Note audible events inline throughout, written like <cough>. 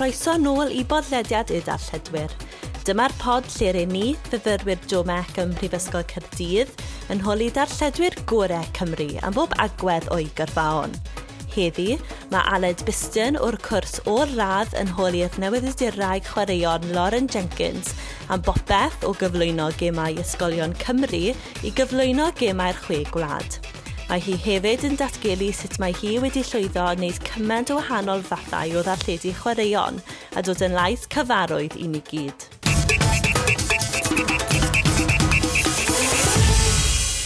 croeso nôl i bodlediad y darlledwyr. Dyma'r pod lle re ni, fyfyrwyr Domec ym Mhrifysgol Cyrdydd, yn holi darlledwyr gorau Cymru am bob agwedd o'i gyrfaon. Heddi, mae Aled Biston o'r cwrs o'r radd yn holi'r newyddiadurau chwaraeon Lauren Jenkins am bopeth o gyflwyno gemau ysgolion Cymru i gyflwyno gemau'r chwe gwlad. Mae hi hefyd yn datgelu sut mae hi wedi llwyddo a wneud cymaint o wahanol fathau o ddarlledu chwaraeon a dod yn lais cyfarwydd i ni gyd.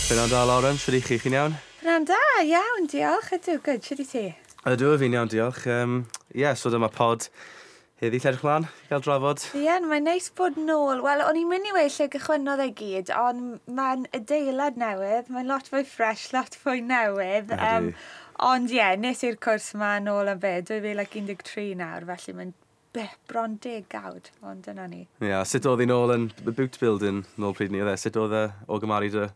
Fe'n da, Lauren? sydd i chi? Chi'n iawn? Rhan da, iawn, diolch. Ydw, good. sydd i ti? Ydw, fi'n iawn, diolch. Ie, Um, yeah, so dyma pod heddi lled chlan, gael drafod. Ie, yeah, mae'n neis bod nôl. Wel, o'n i'n mynd i wei lle gychwynodd e gyd, ond mae'n adeilad newydd, mae'n lot fwy ffres, lot fwy newydd. Um, ond ie, yeah, nes i'r cwrs yma nôl yn fe, 2013 nawr, felly mae'n be, bron degawd, ond dyna ni. Ie, yeah, sut oedd hi nôl yn the boot building nôl pryd ni, oedd e? Sut oedd e o gymaru dy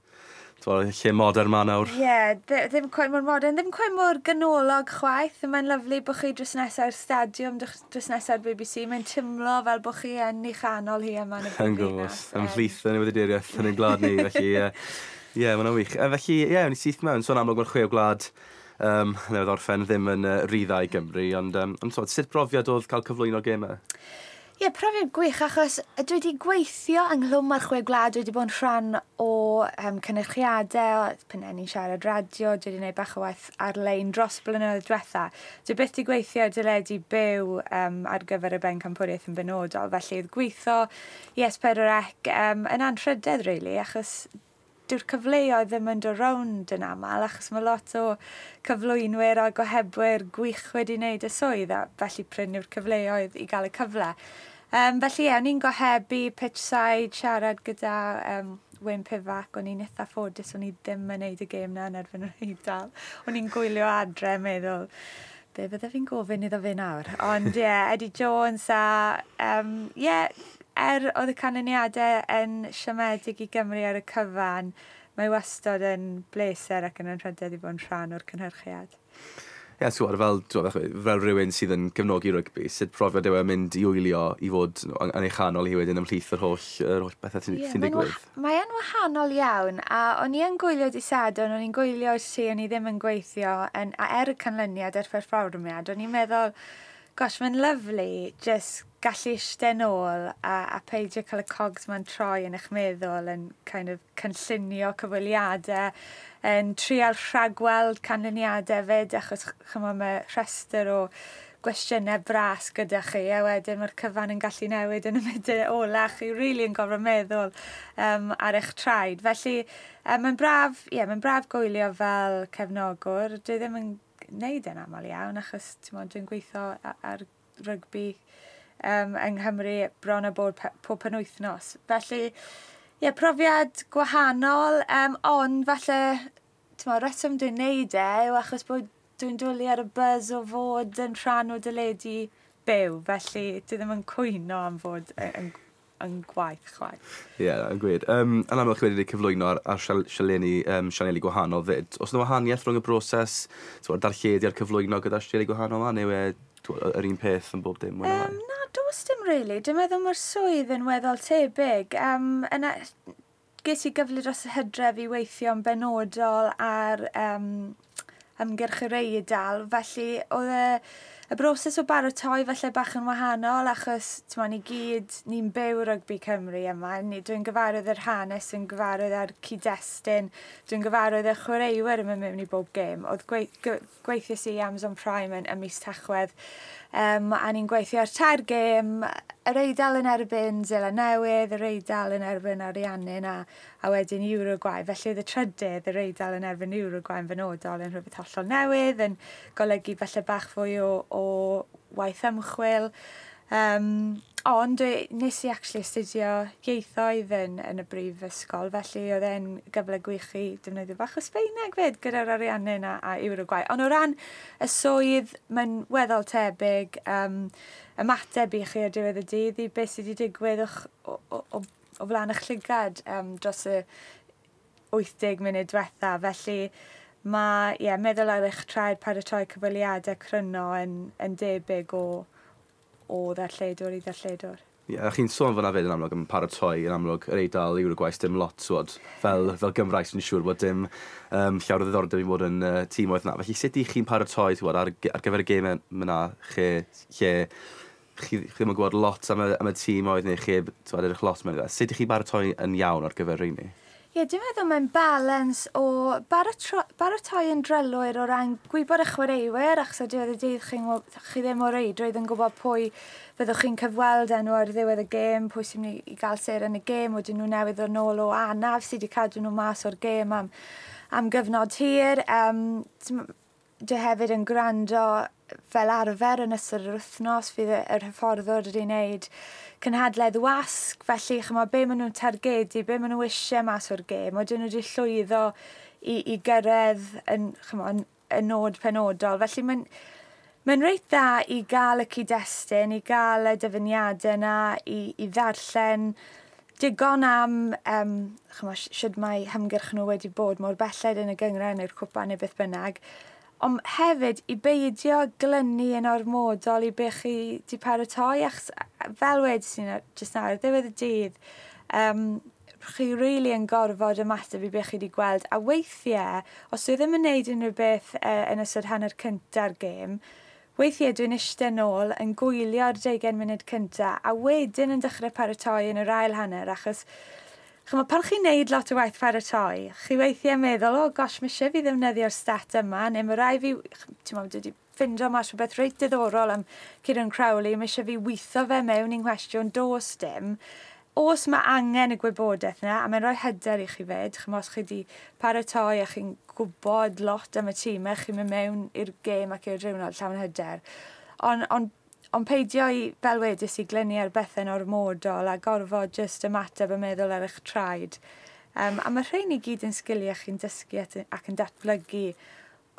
lle modern ma nawr. Ie, yeah, ddim cwein mor modern, ddim cwein mor ganolog chwaith, mae'n lyflu bod chi dros nesau'r stadiwm, dros nesau'r BBC, mae'n tymlo fel bod chi yn ei chanol hi yma yn y <laughs> Yn gwrs, yn flith yn y wedideiriaeth yn y glad ni, felly ie, <laughs> yeah, mae'n wych. Felly, ie, yeah, ni syth mewn, sôn amlwg mae'r chwe o gwlad um, newydd orffen ddim yn uh, ryddau Gymru, ond, um, ond sod, sut brofiad oedd cael cyflwyno gemau? Ie, yeah, profiad gwych achos dwi wedi gweithio ynghlwm â'r chwe gwlad, dwi wedi bod yn rhan o um, cynnyrchiadau, pan enn siarad radio, dwi wedi gwneud bach o waith ar-lein dros blynyddoedd diwetha. Dwi beth wedi gweithio dyledu byw um, ar gyfer y ben campwriaeth yn benodol, felly oedd gweithio i S4C um, yn anrhydedd, really, achos dyw'r cyfleoedd ddim yn dod rownd yn aml, achos mae lot o cyflwynwyr a gohebwyr gwych wedi wneud y swydd, a felly prynu'r cyfleoedd i gael y cyfle. Um, felly ie, yeah, o'n i'n gohebu pitch side siarad gyda um, Wyn Pifac, o'n i'n eitha ffodus, o'n i ddim yn neud y gêm na yn erbyn yr eidl. O'n i'n gwylio adre, meddwl, be bydde fi'n gofyn iddo fi nawr. Ond ie, yeah, Eddie Jones a, um, yeah, er oedd y canlyniadau yn siomedig i Gymru ar y cyfan, mae wastod yn bleser ac yn anrhydedd i fod yn rhan o'r cynhyrchiad yeah, so, fel, fel rhywun sydd yn cefnogi rygbi, sut profiad yw e mynd i wylio i fod yn ei chanol i wedyn ymhlith yr holl, yr holl bethau sy'n yeah, digwydd? Mae e'n wahanol iawn, a o'n i yn gwylio di sadwn, o'n i'n gwylio si, o'n i ddim yn gweithio, yn, a er y canlyniad, er perfformiad, o'n i'n meddwl, gosh, mae'n lyflu just gallu eistedd nôl a, a peidio cael y cogs ma'n troi yn eich meddwl yn kind of cynllunio cyfweliadau, yn trial rhagweld canlyniadau fyd, achos chyma mae rhestr o gwestiynau bras gyda chi, a wedyn mae'r cyfan yn gallu newid yn y mudu ola, chi rili really yn gofro meddwl um, ar eich traed. Felly, um, mae'n braf, yeah, mae'n braf gwylio fel cefnogwr, dwi ddim yn wneud yn aml iawn, achos dwi'n gweithio ar rygbi um, yng Nghymru bron a bod pob penwythnos. Felly, ie, yeah, profiad gwahanol, um, ond falle, tyma, reswm dwi'n neud e yw achos bod dwi'n dwlu ar y buzz o fod yn rhan o dyledu byw, felly dwi ddim yn cwyno am fod yn yn gwaith chwaith. Ie, yeah, yn gwir. Um, yn aml chi wedi cyflwyno ar, ar sialeni, um, sianeli gwahanol fyd. Os yna wahaniaeth rhwng y broses, a'r darlledu a'r cyflwyno gyda Sialeni gwahanol yma, neu yr un peth yn bob dim? Um, na, dos dim, really. Dwi'n meddwl mae'r swydd yn weddol tebyg. Um, yna, ges i gyfle dros y hydref i weithio yn benodol ar um, ymgyrch yr eidl, felly oedd y y broses o baratoi falle bach yn wahanol achos tyma, ni gyd, ni'n byw rygbi Cymru yma. Dwi'n gyfarwydd yr hanes, dwi'n gyfarwydd ar cyd-destun, dwi'n gyfarwydd y chwaraewyr yma mewn i bob gêm. Oedd gwe, gwe, gweithio si Amazon Prime yn ymys tachwedd Um, a ni'n gweithio ar tair gêm, yr eidl yn erbyn Zela Newydd, yr eidl yn erbyn Ariannin a, a wedyn Uruguay. Felly oedd y trydydd, yr eidl yn erbyn Uruguay yn fynodol yn rhywbeth hollol newydd, yn golygu falle bach fwy o, o waith ymchwil. Um, ond nes i actually astudio ieithoedd yn, yn y brif ysgol, felly oedd e'n gyfle gwych i defnyddio bach o Sbeineg fyd gyda'r ariannau a, a i'r gwaith. Ond o ran y swydd, mae'n weddol tebyg um, ymateb i chi o diwedd y dydd i beth sydd wedi digwydd o'ch, o, o, o, o flaen eich llygad um, dros y 80 munud diwetha. Felly mae yeah, meddwl ar eich traed paratoi cyfweliadau cryno yn, yn debyg o o ddarlledwr i ddarlledwr. Ie, yeah, chi'n sôn fyna fyd yn amlwg yn paratoi yn amlwg yr eidl yw'r gwaith dim lot, swod. Fel, fel Gymraes, ni'n siŵr bod dim um, llawer o ddiddordeb i fod yn uh, tîm oedd yna. Felly, sut i chi'n paratoi twod, ar, ar gyfer y gêm yna lle, lle chi, chi ddim yn gwybod lot am y, am y tîm oedd neu lle twod, edrych lot mewn. Sut i chi paratoi yn iawn ar gyfer rheini? Ie, dwi'n meddwl mae'n balans o baratoi yn drylwyr o ran gwybod y chwaraewyr, achos o diwedd y dydd chi, chi ddim o reidrwydd yn gwybod pwy fyddwch chi'n cyfweld enw ar ddiwedd y gêm, pwy sy'n mynd i gael ser yn y gêm, oedden nhw newydd o'n ôl o anaf sydd wedi cadw nhw mas o'r gêm am, am gyfnod hir. Um, dwi hefyd yn gwrando fel arfer yn ystod yr wythnos fydd yr hyfforddwr wedi wneud cynhadledd wasg, felly chymo be maen nhw'n targedu, be maen nhw eisiau mas o'r gêm, oedden nhw wedi llwyddo i, i gyrraedd yn, chymo, yn, yn nod penodol. Felly mae'n mae'n reit dda i gael y cyd-destun, i gael y dyfyniadau yna, i, i ddarllen digon am um, chymo, sydd mae hymgyrch nhw wedi bod mor belled yn y gyngren i'r cwpa neu beth bynnag. Ond hefyd i beidio glynu yn ormodol i be chi di paratoi, achos fel wedi sy'n jyst nawr, ddiwedd y dydd, um, chi rili really yn gorfod ymateb i beth chi wedi gweld. A weithiau, os dwi ddim yn neud unrhyw beth uh, yn ystod hanner cynta'r gêm, weithiau dwi'n eistedd nôl yn gwylio'r 20 munud cyntaf a wedyn yn dechrau paratoi yn yr ail hanner achos Chyma, pan chi'n neud lot o waith paratoi, chi weithiau meddwl, o oh, gosh, mae eisiau fi ddefnyddio'r stat yma, neu mae rai fi, ti'n meddwl, dwi wedi ffindio mas rhywbeth reit diddorol am Ciaran Crowley, mae eisiau fi weitho fe mewn i'n gwestiwn dos dim. Os mae angen y gwybodaeth yna, a mae'n rhoi hyder i chi fed, chymod, os chi wedi paratoi a chi'n gwybod lot am y tîm, chi'n mynd mewn i'r gêm ac i'r rhywun llawn hyder. Ond on, ond peidio i, fel wedys, i glynu ar bethau'n ormodol a gorfod just ymateb a meddwl ar eich traed. Um, a mae rhain i gyd yn sgiliau chi'n dysgu ac yn datblygu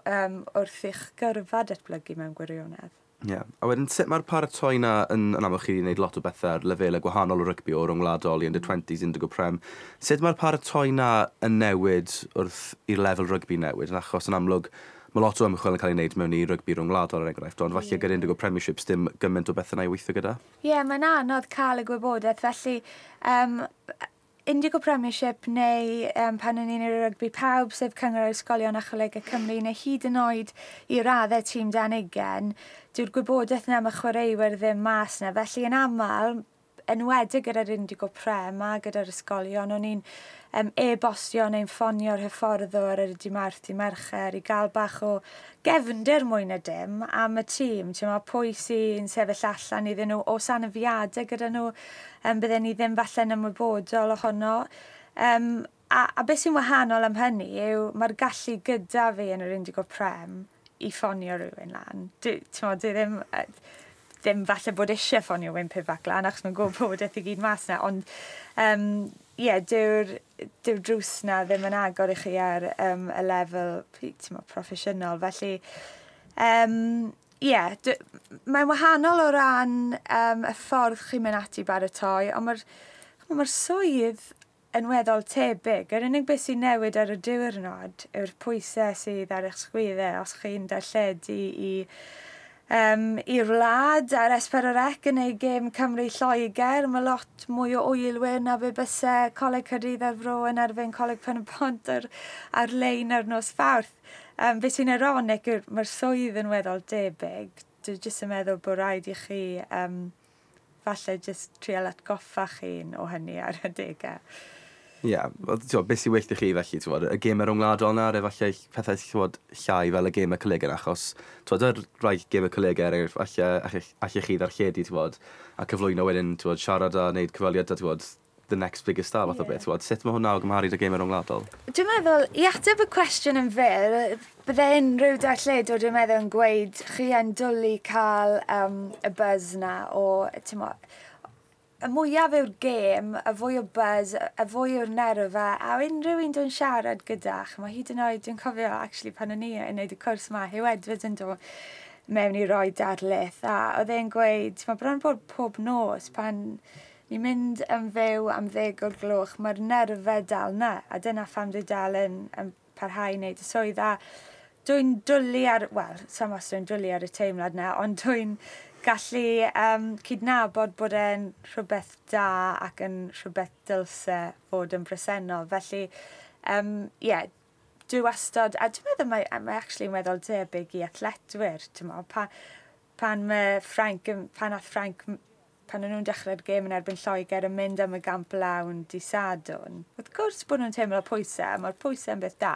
um, wrth eich gyrfa datblygu mewn gwirionedd. Ie. Yeah. A wedyn, sut mae'r paratoi na yn, yn amlwg chi wedi gwneud lot o bethau ar lefelau gwahanol o rygbi o rwngwladol i under 20s, indigo prem. Sut mae'r paratoi na yn newid wrth i'r lefel rygbi newid? Yn achos yn amlwg, mae lot o ymchwil yn cael ei wneud mewn i rygbi rhwng rhwngwladol er enghraifft, ond falle yeah. gyda unrhyw premierships dim gymaint o bethau na i weithio gyda? Ie, yeah, mae'n anodd cael y gwybodaeth, felly um, Indigo Premiership neu um, pan yn un i'r rygbi pawb sef cyngor ysgolion a cholegau Cymru neu hyd yn oed i raddau tîm dan igen, dyw'r gwybodaeth yna am y chwaraewyr ddim mas yna. Felly yn aml, enwedig gyda'r Indigo Prem a gyda'r ysgolion, o'n i'n um, e-bostio neu'n ffonio'r hyfforddwr yr ydy marth i mercher i gael bach o gefnder mwy na dim am y tîm. Ti'n meddwl pwy sy'n sefyll allan iddyn nhw o sanafiadau gyda nhw um, bydden ni ddim falle'n ymwybodol ohono. Um, a, a beth sy'n wahanol am hynny yw mae'r gallu gyda fi yn yr Indigo Prem i ffonio rhywun lan. Ti'n meddwl, dwi ddim... Ddim falle bod eisiau ffonio Wyn Pifac lan, achos mae'n gwybod bod bywydau i gyd mas na, ond um, yeah, dyw'r dyw drws na ddim yn agor i chi ar um, y lefel proffesiynol. Felly, um, yeah, mae'n wahanol o ran um, y ffordd chi'n mynd ati baratoi, ond mae'r ma swydd yn weddol tebyg. Yr unig beth sy'n newid ar y diwrnod yw'r pwysau sydd ar eich sgwyddau os chi'n darlledu i, i um, i'r wlad a'r S4C yn ei gêm Cymru Lloegr. Mae lot mwy o wylwyr na fe bysau Coleg Cyrdydd ar Fro yn erbyn Coleg Pen y Pont ar, ar lein ar nos fawrth. Um, fe sy'n ironic yw'r mae'r swydd yn weddol debyg. Dwi'n jyst yn meddwl bod rhaid i chi um, falle jyst trial atgoffa chi'n o hynny ar y degau. Ie, yeah, beth sy'n wyllt i chi felly, ti'n y gemau rhwng wladol yna, efallai pethau sy'n bod llai fel y gêm y colegau yna, achos ti'n yr rhai gêm y colegau er allai, allai chi ddarlledu, ti'n bod, a cyflwyno wedyn, ti'n bod, siarad a wneud cyfaliad, a bod, the next biggest star, fath yeah. o beth, ti'n sut mae hwnna o gymharu dy gemau rhwng wladol? Dwi'n meddwl, i ateb y cwestiwn yn fyr, bydde unrhyw darlledwr, dwi'n meddwl, yn gweud, chi yn dwlu cael um, y buzz na o, ti'n meddwl, y mwyaf yw'r gêm, y fwy o buzz, y fwy o'r nerfa, a unrhyw un dwi'n siarad gyda, mae hyd yn oed, dwi'n cofio, actually, pan o'n i yn gwneud y cwrs yma, hyw Edward yn dod mewn i roi darlith, a oedd e'n gweud, mae bron bod pob nos pan ni'n mynd yn fyw am ddeg o'r gloch, mae'r nerfau dal na, a dyna pham dwi dal yn, yn parhau i wneud y swydd, a dwi'n dwlu ar, wel, sam os dwi'n dwlu ar y teimlad na, ond dwi'n gallu um, cydnabod bod e'n rhywbeth da ac yn rhywbeth dylse fod yn bresennol. Felly, um, yeah, dwi wastad, a dwi'n meddwl mae, mae actually meddwl debyg i atletwyr, ti'n pa, pan mae Frank, pan ath Frank, pan nhw'n dechrau'r gêm yn erbyn Lloegr yn mynd am y gamp lawn di Sadwn, wrth gwrs bod nhw'n teimlo pwysau, mae'r pwysau yn beth da.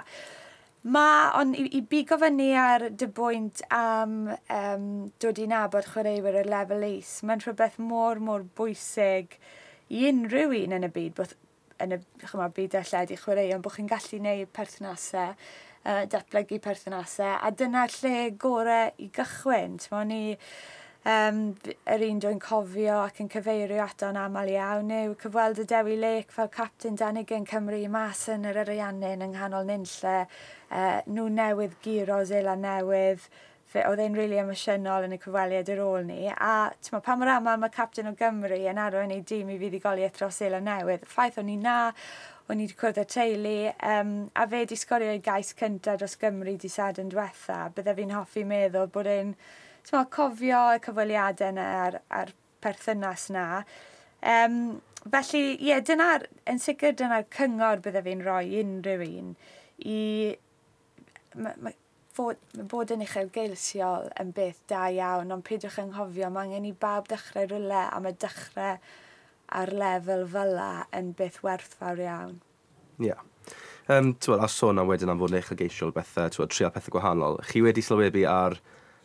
Ma, ond i, i bigo fyny ar dy bwynt am um, dod i nabod chwaraewyr y lefel is, mae'n rhywbeth mor, mor bwysig i unrhyw un yn y byd, bod yn y chyma, byd alled i chwarae, ond bod chi'n gallu gwneud perthnasau, uh, datblygu perthnasau, a dyna lle gorau i gychwyn. Ti'n ni um, yr un dwi'n cofio ac yn cyfeirio ato'n aml iawn yw cyfweld y Dewi Lake fel captain Danigan Cymru mas yn yr Ariannin yng nghanol nynlle. Uh, nhw newydd giro Zela newydd oedd e'n rili really emosiynol yn y cyfweliad ar ôl ni. A tyma, pa mor aml mae captain o Gymru yn arwain ei dîm i fuddigoliaeth dros Ela Newydd. Ffaith o'n i na, o'n i wedi cwrdd y teulu, um, a fe di sgorio ei gais cyntaf dros Gymru di sad yn diwetha. Bydde fi'n hoffi meddwl bod e'n t'mo, cofio y cyfweliadau yna a'r, ar perthynas na. Um, felly, ie, yeah, dyna'r, yn sicr dyna'r cyngor bydde fi'n rhoi unrhyw un i... Ma, ma, fod, bod yn uchel geilsiol yn beth da iawn, ond peidiwch yn anghofio, mae angen i bawb dechrau rhywle a mae dechrau ar lefel fyla yn beth werthfawr iawn. Ie. Yeah. Um, twyd, a sôn am wedyn am fod yn uchel geisiol bethau, twyd, trial pethau gwahanol, chi wedi sylwebu ar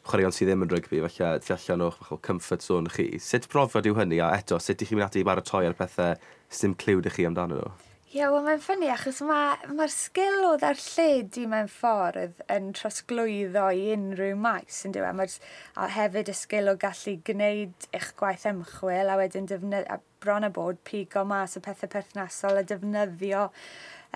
chwaraeon sydd ddim yn rygbi, felly ti allan o'ch bach o comfort zone chi. Sut brofiad yw hynny, a eto, sut ydych chi'n mynd ati i baratoi ar pethau sy'n clywed i chi amdano nhw? Ie, yeah, wel mae'n ffynnu achos mae'r ma, sgil o ddarlledu mewn ffordd yn trosglwyddo i unrhyw maes yn diwy. E? A hefyd y sgil o gallu gwneud eich gwaith ymchwil a wedyn defnydd, a bron a bod pigo mas y pethau perthnasol a defnyddio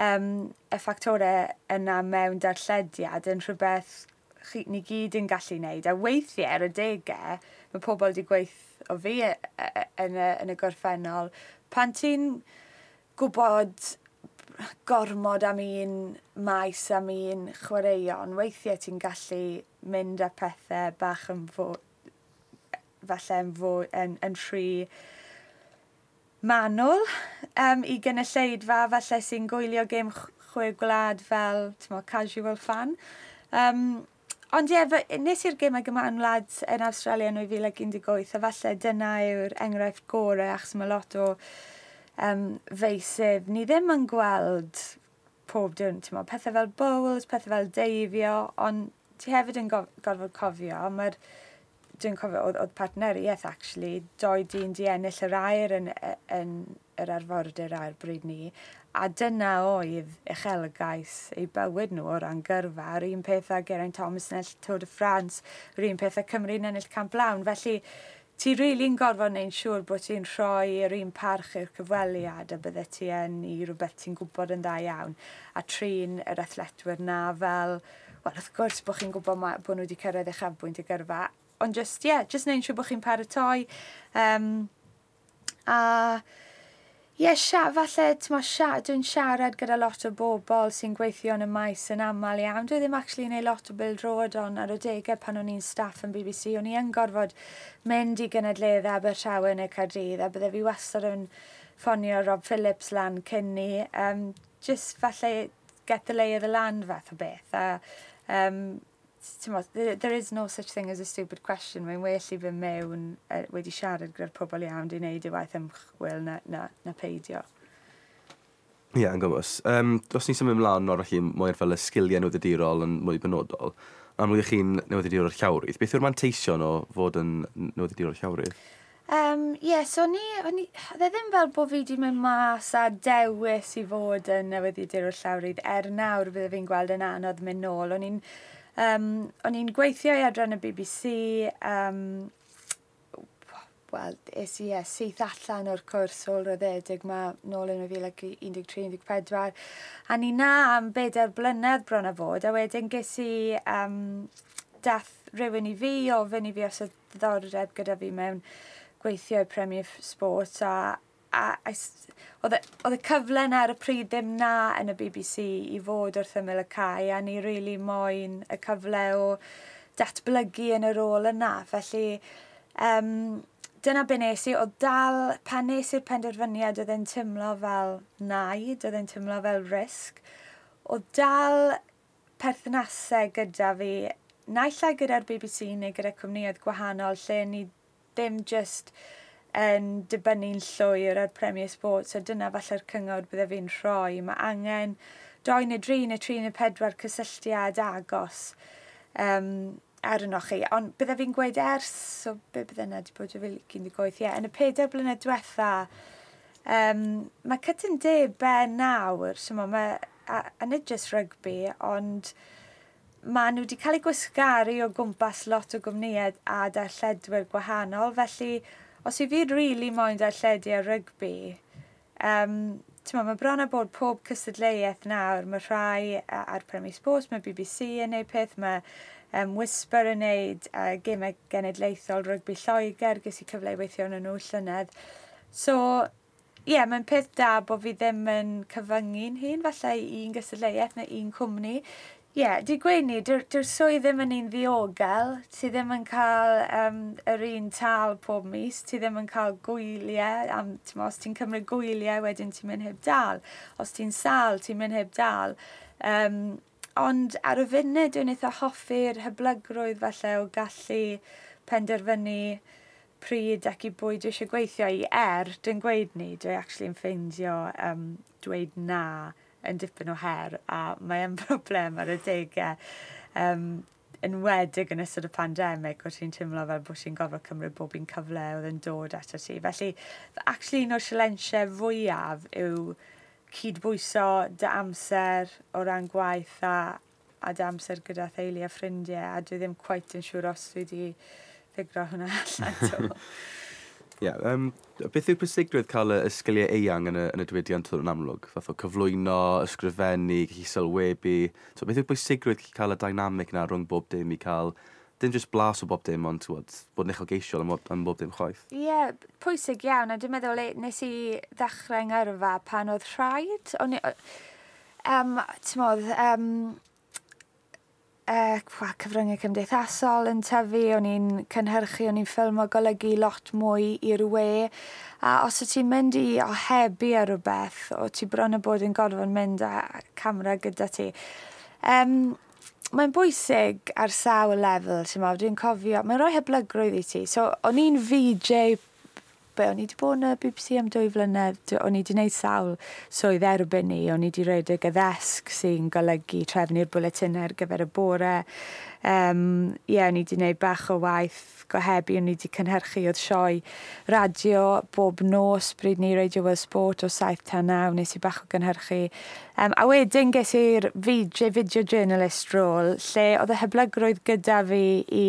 um, y ffactorau yna mewn darllediad yn rhywbeth chi, ni gyd yn gallu wneud. A weithiau ar y degau, mae pobl wedi gweith o fi e, e, e, yn y, yn y gorffennol. Pan ti'n gwybod gormod am un maes am un chwaraeon, weithiau ti'n gallu mynd â pethau bach yn fod, falle yn, fo, yn, yn rhy manwl um, i gynulleidfa falle sy'n gwylio gêm chwe gwlad fel mo, casual fan. Um, Ond ie, yeah, nes i'r gymau yn wlad yn Australia yn 2018, a falle dyna yw'r enghraifft gorau, achos mae lot o um, feisydd. Ni ddim yn gweld pob dyn, ti'n pethau fel bowls, pethau fel deifio, ond ti hefyd yn gorfod cofio, mae'r dwi'n cofio oedd, oedd partneriaeth actually, doi dyn di ennill yr air yn, yn, yn yr arfordir a'r bryd ni, A dyna oedd uchelgais eu bywyd nhw o ran gyrfa. Yr un peth â Geraint Thomas yn ennill Tôr de France, yr un peth â Cymru yn ennill Camp Lawn. Felly, ti rili'n really gorfod neu'n siŵr bod ti'n rhoi yr un parch i'r cyfweliad a bydde ti yn i rhywbeth ti'n gwybod yn dda iawn. A trin yr athletwyr na fel, wel, wrth gwrs bod chi'n gwybod ma, bod nhw wedi cyrraedd eich afbwynt y gyrfa. Ond just, ie, yeah, just neu'n siŵr bod chi'n paratoi. Um, a Ie, yeah, sia, falle, ti'n dwi'n siarad gyda lot o bobl sy'n gweithio yn y maes yn aml iawn. Dwi ddim actually neu lot o bil drod on ar y degau pan o'n i'n staff yn BBC. O'n i yn gorfod mynd i gynadledd Abertawe y Cardydd a bydde fi wastad yn ffonio Rob Phillips lan cyn ni. Um, just falle get the lay of the land fath o beth. A, um, there, is no such thing as a stupid question. Mae'n well i fy mewn uh, wedi siarad gyda'r pobl iawn di wneud i waith ymchwil na, na, na peidio. Ie, yeah, yn gwybod. Um, os ni'n symud ymlaen o'r chi mwy'r fel y sgiliau newyddiadurol yn mwy benodol, a mwy chi'n newyddiadurol llawrydd, beth yw'r manteision o fod yn newyddiadurol llawrydd? Um, Ie, yeah, so ni, ni, dde ddim fel bod fi wedi mynd mas a dewis i fod yn newyddiadurol llawrydd er nawr bydde fi'n gweld yn anodd mynd nôl. O'n i'n Um, o'n i'n gweithio i adran y BBC, um, wel, es i yeah, syth allan o'r cwrs olryddedig ma nôl yn 2013-2014. a ni na am bedair blynedd bron a fod, a wedyn ges i um, dath rhywun i fi ofyn i fi os oedd ddiddordeb gyda fi mewn gweithio i Premier Sports a a, a oedd y cyfle na ar y pryd ddim na yn y BBC i fod wrth ymyl y cae a ni rili really moyn y cyfle o datblygu yn y rôl yna. Felly, um, dyna be nes i, o dal, pan nes i'r penderfyniad, oedd e'n tymlo fel naid, oedd e'n tymlo fel risg. o dal perthnasau gyda fi, naill ai gyda'r BBC neu gyda cwmnioedd gwahanol, lle ni ddim. Just yn dibynnu'n llwyr ar Premier Sports, a dyna falle'r cyngor bydde fi'n rhoi. Mae angen doi neu dri neu tri neu pedwar cysylltiad agos um, ar yno chi. Ond bydde fi'n gweud ers, so be bydde yna wedi bod yn 2017, ie, yn y pedair blynedd diwetha, um, mae cytyn de be nawr, sy'n mae, a, a nid jyst rygbi, ond mae nhw wedi cael eu gwisgaru o gwmpas lot o gwmnïau a darlledwyr gwahanol, felly os i fi rili really moyn darllediau rygbi, um, ma, mae bron a bod pob cystadleuaeth nawr, mae rhai ar Premier Sports, mae BBC yn neud peth, mae um, Whisper yn neud uh, gymau genedlaethol rygbi Lloegr, gys i cyfle weithio yn nhw llynedd. So, ie, yeah, mae'n peth da bod fi ddim yn cyfyngu'n hun, falle un gystadleuaeth neu un cwmni. Ie, yeah, di gweud ni, dyw'r swydd ddim yn un ddiogel, ti ddim yn cael um, yr un tal pob mis, ti ddim yn cael gwyliau, am, tyma, os ti'n cymryd gwyliau wedyn ti'n mynd heb dal, os ti'n sal ti'n mynd heb dal. Um, ond ar y funud dwi'n eitha hoffi'r hyblygrwydd falle o gallu penderfynu pryd ac i bwy dwi eisiau gweithio i. Er, dwi'n gweud ni, dwi'n actually yn ffeindio um, dweud na yn dipyn o her a mae e'n <laughs> broblem ar y degau. Um, yn wedig yn ystod y pandemig, o ti'n teimlo fel bod ti'n gofod cymryd bob un cyfle oedd yn dod ato ti. Felly, actually, un o'r sialensiau fwyaf yw cydbwyso dy amser o ran gwaith a, a dy amser gyda theulu a ffrindiau, a dwi ddim quite yn siŵr os dwi wedi ffigro hwnna <laughs> allan to. <laughs> Yeah, um, beth yw'r pwysigrwydd cael y, y sgiliau eang yn y, yn y diwydiant yn amlwg? Fath o cyflwyno, ysgrifennu, gallu sylwebu. So, beth yw'r pwysigrwydd cael y dynamic na rhwng bob dim i cael dim just blas o bob dim, ond tywod, bod yn uchelgeisiol am, am bob dim chwaith. Ie, yeah, pwysig iawn, a dwi'n meddwl nes i ddechrau yng Ngyrfa pan oedd rhaid. O'n i, um, ti'n modd, um, uh, cyfryngau cymdeithasol yn tyfu, o'n i'n cynhyrchu, o'n i'n ffilm o golygu lot mwy i'r we. A os o ti'n mynd i ohebu ar rhywbeth, o ti bron y bod yn gorfod mynd â camera gyda ti. Um, mae'n bwysig ar sawl lefel, ti'n meddwl, dwi'n cofio, mae'n rhoi hyblygrwydd i ti. So, o'n i'n VJ be, o'n i wedi bod yn y BBC am dwy flynedd, o'n i wedi gwneud sawl swydd erbyn ni, o'n i wedi rhoi y gyddesg sy'n golygu trefnu'r bwletin ar gyfer y bore. Um, Ie, yeah, o'n i wedi gwneud bach o waith gohebu, o'n i wedi cynhyrchu oedd sioe radio bob nos bryd ni Radio World Sport o 7 tan 9, nes i bach o gynhyrchu. Um, a wedyn ges i'r video, video journalist rôl, lle oedd y hyblygrwydd gyda fi i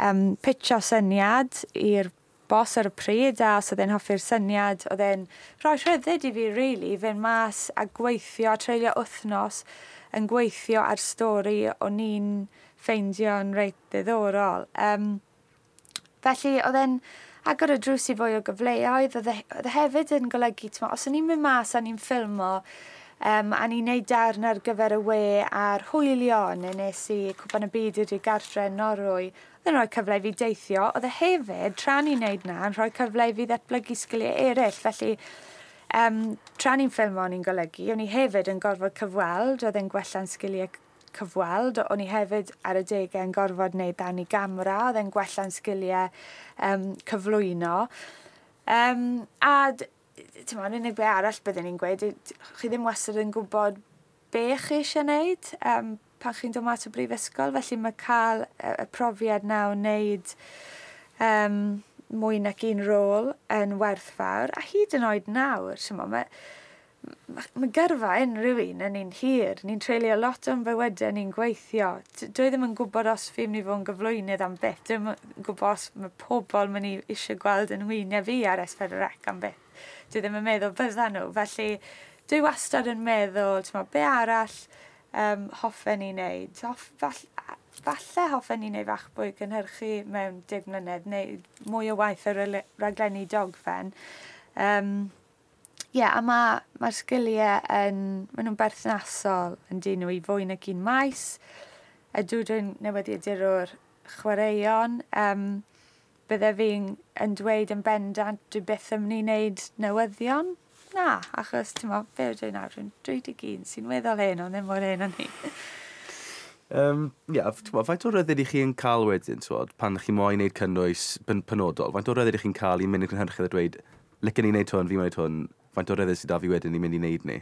um, pitcho syniad i'r bos ar y pryd a os oedd e'n hoffi'r syniad, oedd e'n rhoi rhyddid i fi, really, fynd mas a gweithio a treulio wythnos yn gweithio ar stori o'n i'n ffeindio'n reit ddiddorol. Um, felly, oedd e'n agor y drws i fwy o gyfleoedd, oedd e, e hefyd yn golygu, tma, os o'n i'n mynd mas a ni'n ffilmo, um, a ni'n neud darn ar gyfer y we a'r hwylio, neu nes i cwpan y byd i'r gartre yn Norwy, Oedd yn rhoi cyfle i fi deithio, oedd e hefyd, tra ni'n neud na, yn rhoi cyfle i fi ddatblygu sgiliau eraill. Felly, um, tra ni'n ffilmo o'n i'n golygu, o'n i hefyd yn gorfod cyfweld, oedd e'n gwella'n sgiliau cyfweld, o'n i hefyd ar y degau yn gorfod wneud dan i gamera, oedd e'n gwella'n sgiliau um, cyflwyno. Um, a ti'n ma'n unig be arall byddwn ni'n gweud, chi ddim wastad yn gwybod be chi eisiau wneud. Um, pan chi'n dod at o brifysgol, felly mae cael y profiad na o wneud um, mwy nac un rôl yn werthfawr, a hyd yn oed nawr, mo, mae, mae, mae gyrfa unrhyw un yn un hir. Ni'n treulio lot o'n bywydau, ni'n gweithio. Dwi ddim yn gwybod os fi'n mynd i fod yn gyflwynydd am beth. Dwi'n gwybod os mae pobl mynd i eisiau gweld yn wyniau fi ar S4C am beth. Dwi ddim yn meddwl bydda nhw. Felly, dwi wastad yn meddwl, ti'n be arall um, hoffen i wneud. Hoff, fall, falle hoffen i wneud fach bwy gynhyrchu mewn dig mlynedd neu mwy o waith ar y raglenni dogfen. Um, Ie, yeah, a mae'r ma, sgiliau yn, maen nhw'n berthnasol yn dyn nhw i fwy na gyn maes. Ydw dwi'n newyddiadur o'r chwaraeon. Um, bydde fi'n yn dweud yn bendant dwi byth wneud newyddion. Na, achos ti'n mo, be yw dwi'n nawr, dwi'n 21 sy'n weddol hyn, ond ddim mor hyn o'n ni. Um, ia, yeah, faint o ryddid i chi yn cael wedyn, twod, pan chi moyn wneud cynnwys pen penodol, faint o ryddid i chi'n cael i mynd i'r cynhyrchydd a dweud, licen i wneud hwn, fi wneud hwn, faint o ryddid sydd da fi wedyn i mynd i wneud ni?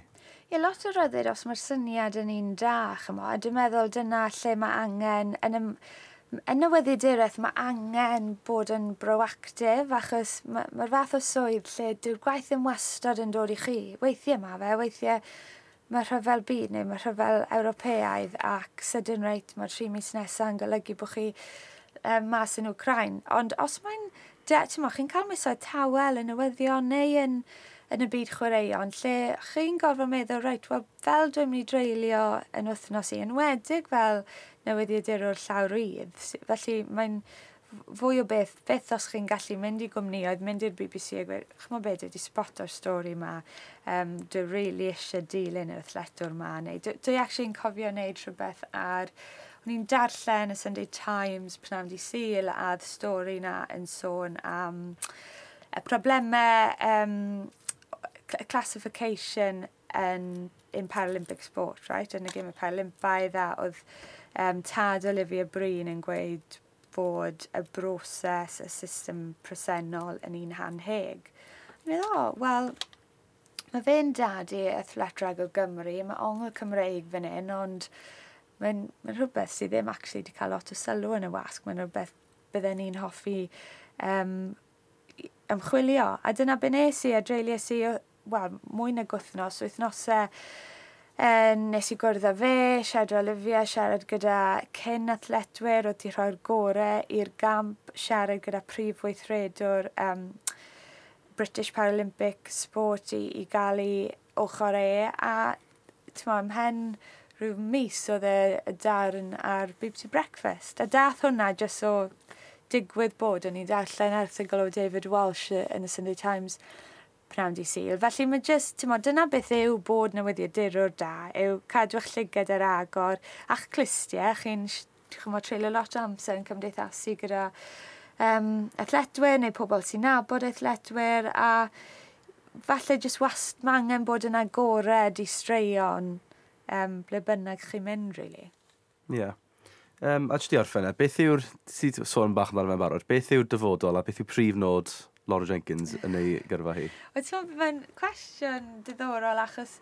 Ie, lot o ryddid os mae'r syniad yn un da, chymo, a dwi'n meddwl dyna lle mae angen yn ym... Y yn y weddidiraeth mae angen bod yn broactif achos mae'r ma fath o swydd lle dyw'r gwaith ddim wastad yn dod i chi. Weithiau mae fe, weithiau mae rhyfel byd neu mae rhyfel Ewropeaidd ac sydyn reit mae'r tri mis nesaf yn golygu bod chi um, mas yn Ukraine. Ond os mae'n de, chi'n cael misoedd tawel yn newyddion neu yn, yn y byd chwaraeon lle chi'n gorfod meddwl, reit, wel, fel dwi'n mynd i dreulio yn wythnos i, yn wedig fel newyddiadurwr llawr rydd. Felly mae'n fwy o beth, beth os chi'n gallu mynd i gwmnioedd, mynd i'r BBC a gweud, chmo beth dwi wedi spot o'r stori yma, um, dwi really eisiau dilyn yr athletwr yma, neu dwi, dwi actually cofio wneud rhywbeth ar, o'n i'n darllen y Sunday Times pan am di syl a stori na yn sôn am y problemau um, classification yn, in Paralympic sport, right? Yn y gym y Paralympiaidd a oedd um, tad Olivia Breen yn gweud bod y broses, y system presennol yn un hanheg. Yn meddwl, oh, wel, mae fe'n dadu y thletrag o Gymru, mae ongl Cymreig fan hyn, ond mae'n mae rhywbeth sydd ddim actually wedi cael lot o sylw yn y wasg, mae'n rhywbeth bydden ni'n hoffi um, ymchwilio. A dyna be nes i, a dreulio si, wel, mwy na gwythnos, wythnosau E, nes i gwrdd â fe, siarad o Olivia, siarad gyda cyn athletwyr, oedd di rhoi'r gorau i'r gamp, siarad gyda prif weithredwr um, British Paralympic Sport i, i gael ei ochr e, a tyma, ymhen rhyw mis oedd y, y darn ar BBC Breakfast. A dath hwnna jyst o digwydd bod, o'n i darllen erthigol o David Walsh yn y Sunday Times, pnawn di syl. Felly mae jyst, ti'n modd, dyna beth yw bod newyddiadurwr da, yw cadw'ch llygad ar agor a'ch clustiau. Chi'n chymod treulio lot o amser yn cymdeithasu gyda um, athletwyr neu pobl sy'n nabod athletwyr a falle jyst wast mae angen bod yn agored i straeon um, ble bynnag chi'n mynd, really. Ie. Yeah. Um, a jyst i orffen e, beth yw'r, ti sôn bach amdano fe'n barod, beth yw'r dyfodol a beth yw prif nod Laura Jenkins yn ei gyrfa hi? Wyt ti'n mae'n cwestiwn diddorol? Achos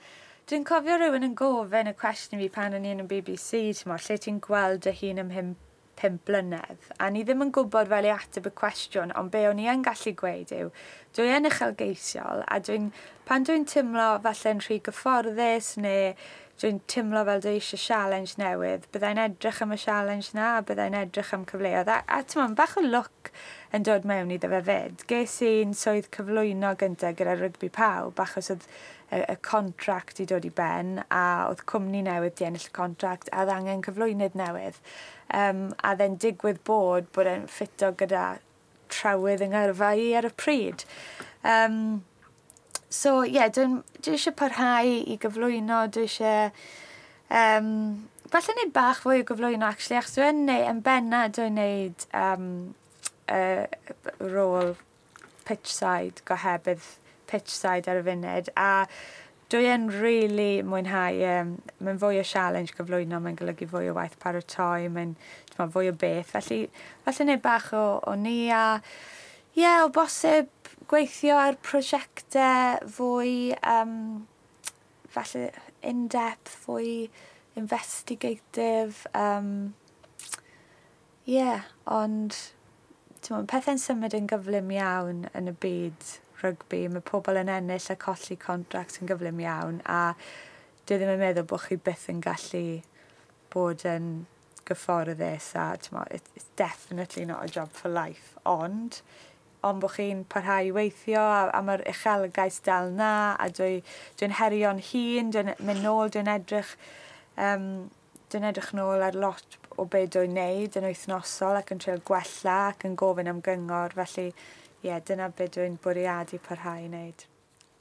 dwi'n cofio rhywun yn gofyn y cwestiwn fi pan o'n i yn y BBC, ti'n lle ti'n gweld y hun ym hym pum blynedd, a ni ddim yn gwybod fel i ateb y cwestiwn, ond be o'n i yn gallu gweud yw, dwi yn uchelgeisiol, a dwi'n, pan dwi'n tymlo falle'n rhy gyfforddus, neu dwi'n tymlo fel dwi eisiau challenge newydd, byddai'n edrych am y challenge na, a byddai'n edrych am cyfleoedd, a, a ti'n bach o look yn dod mewn iddo fe fyd. Ges i'n swydd cyflwyno gyntaf gyda rygbi pawb achos oedd y, y contract i dod i ben a oedd cwmni newydd di ennill y contract a oedd angen cyflwynydd newydd. Um, a dde'n digwydd bod bod e'n ffito gyda trawydd yng Ngyrfa i ar y pryd. Um, so ie, yeah, dwi, dwi eisiau parhau i gyflwyno, dwi eisiau... Um, falle wneud bach fwy o gyflwyno, actually, achos dwi'n neud, yn benna, dwi'n neud um, uh, rôl pitch side gohebydd pitch side ar y funud a dwi yn really mwynhau, um, mae'n fwy o challenge gyflwyno, mae'n golygu fwy o waith paratoi, mae'n fwy o beth. Felly, felly wneud bach o, o ni a, ie, yeah, o bosib gweithio ar prosiectau fwy, um, falle in-depth, fwy investigative, um, ie, yeah, ond mae pethau'n symud yn gyflym iawn yn y byd rygbi. Mae pobl yn ennill a colli contract yn gyflym iawn a dwi ddim yn meddwl bod chi byth yn gallu bod yn gyfforddus a mo, it's definitely not a job for life ond ond bod chi'n parhau i weithio a, a mae'r uchelgais dal na a dwi'n dwi, dwi herion hun, dwi'n mynd nôl, dwi'n edrych um, Dwi'n edrych nôl ar lot o beth dwi'n neud yn wythnosol ac yn treul gwella ac yn gofyn am gyngor. Felly, ie, yeah, dyna beth dwi'n bwriadu parhau i wneud.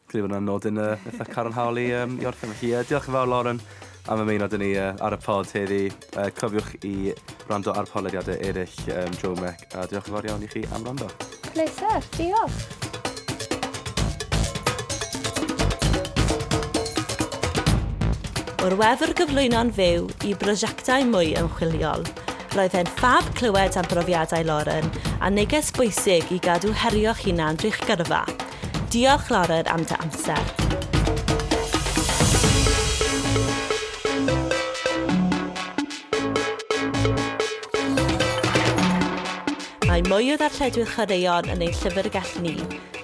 Gryf yna nod yn uh, eitha caronhawl i, um, i orffen. Felly, uh, diolch yn fawr, Lauren, am ymuno dyn ni uh, ar y pod heddi. Uh, cofiwch i rando ar polediadau eraill um, Joe Mac. A diolch yn fawr iawn i chi am rando. Pleser, diolch. o'r wefr gyflwyno'n fyw i brosiectau mwy ymchwiliol. Roedd e'n ffab clywed am brofiadau Lauren a neges bwysig i gadw herio'ch hunan drwy'ch gyrfa. Diolch Lauren am dy amser. Mae mwy o ddarlledwyr chwaraeon yn ein llyfrgell ni,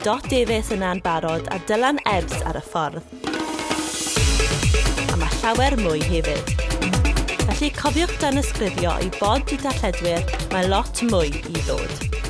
Dot Davies yna'n barod a Dylan Ebbs ar y ffordd llawer mwy hefyd. Felly cofiwch dan ysgrifio i bod i darlledwyr mae lot mwy i ddod.